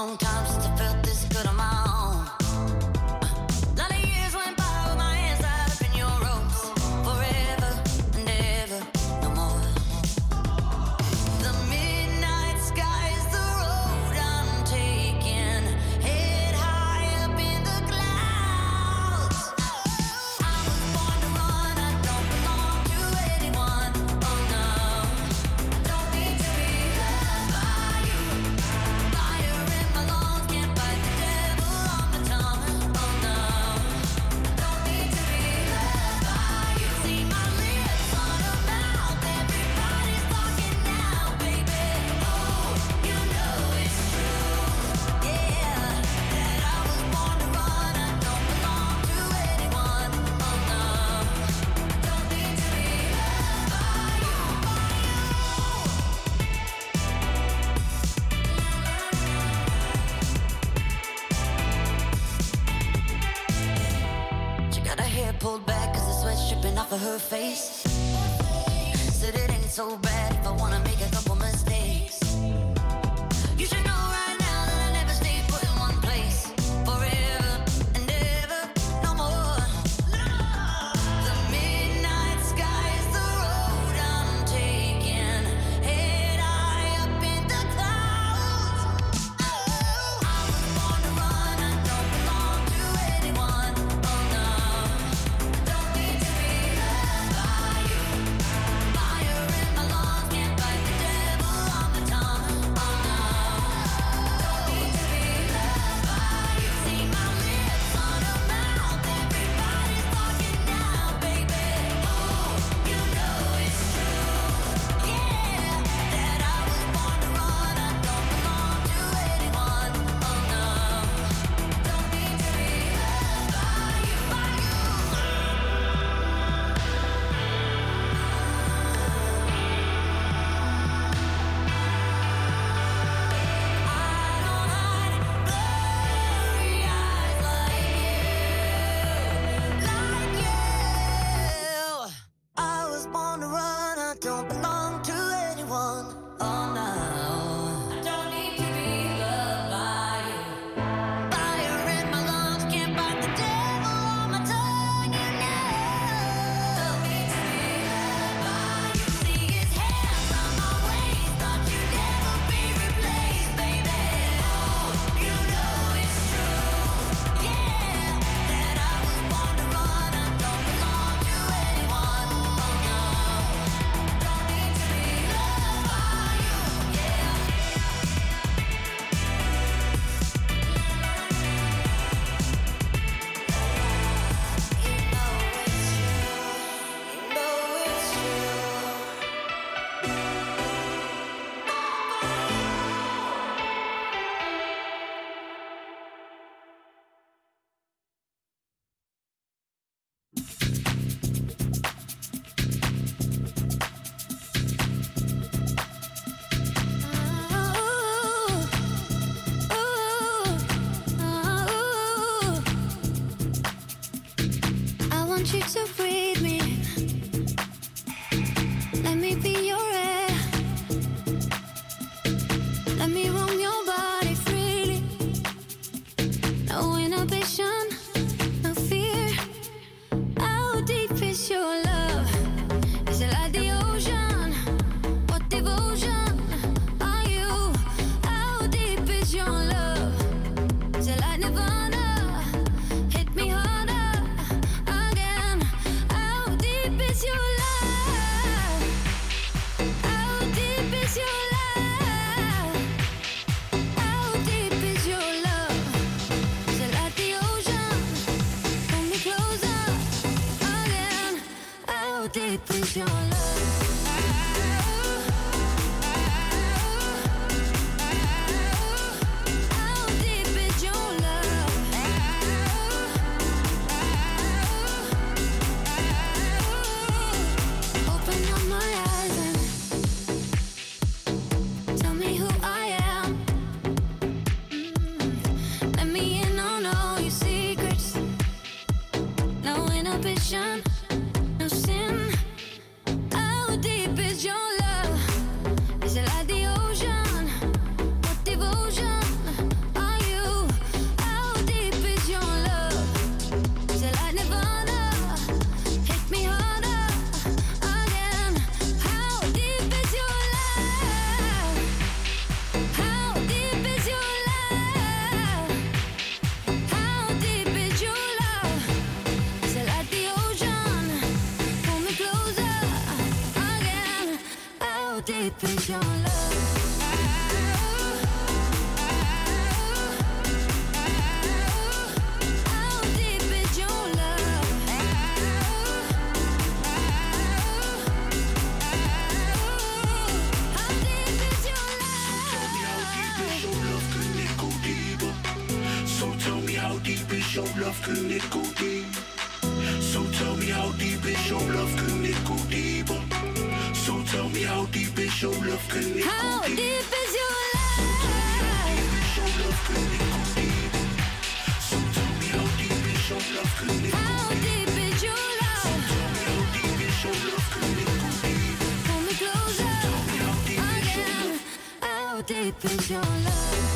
long time. pulled back cause the sweat's dripping off of her face. Said it ain't so bad if I wanna make a couple your love? Can it go deep? So tell me how deep is your love? Can it go deeper? So tell me how deep is your love? Can it go deep? deep is your love? So tell me how deep is your love? Can it go? So tell me how deep is your love? Can it go deep? deep is your love? How deep is your love? Can it go? Pull me closer. Again. is your love? How deep is your love?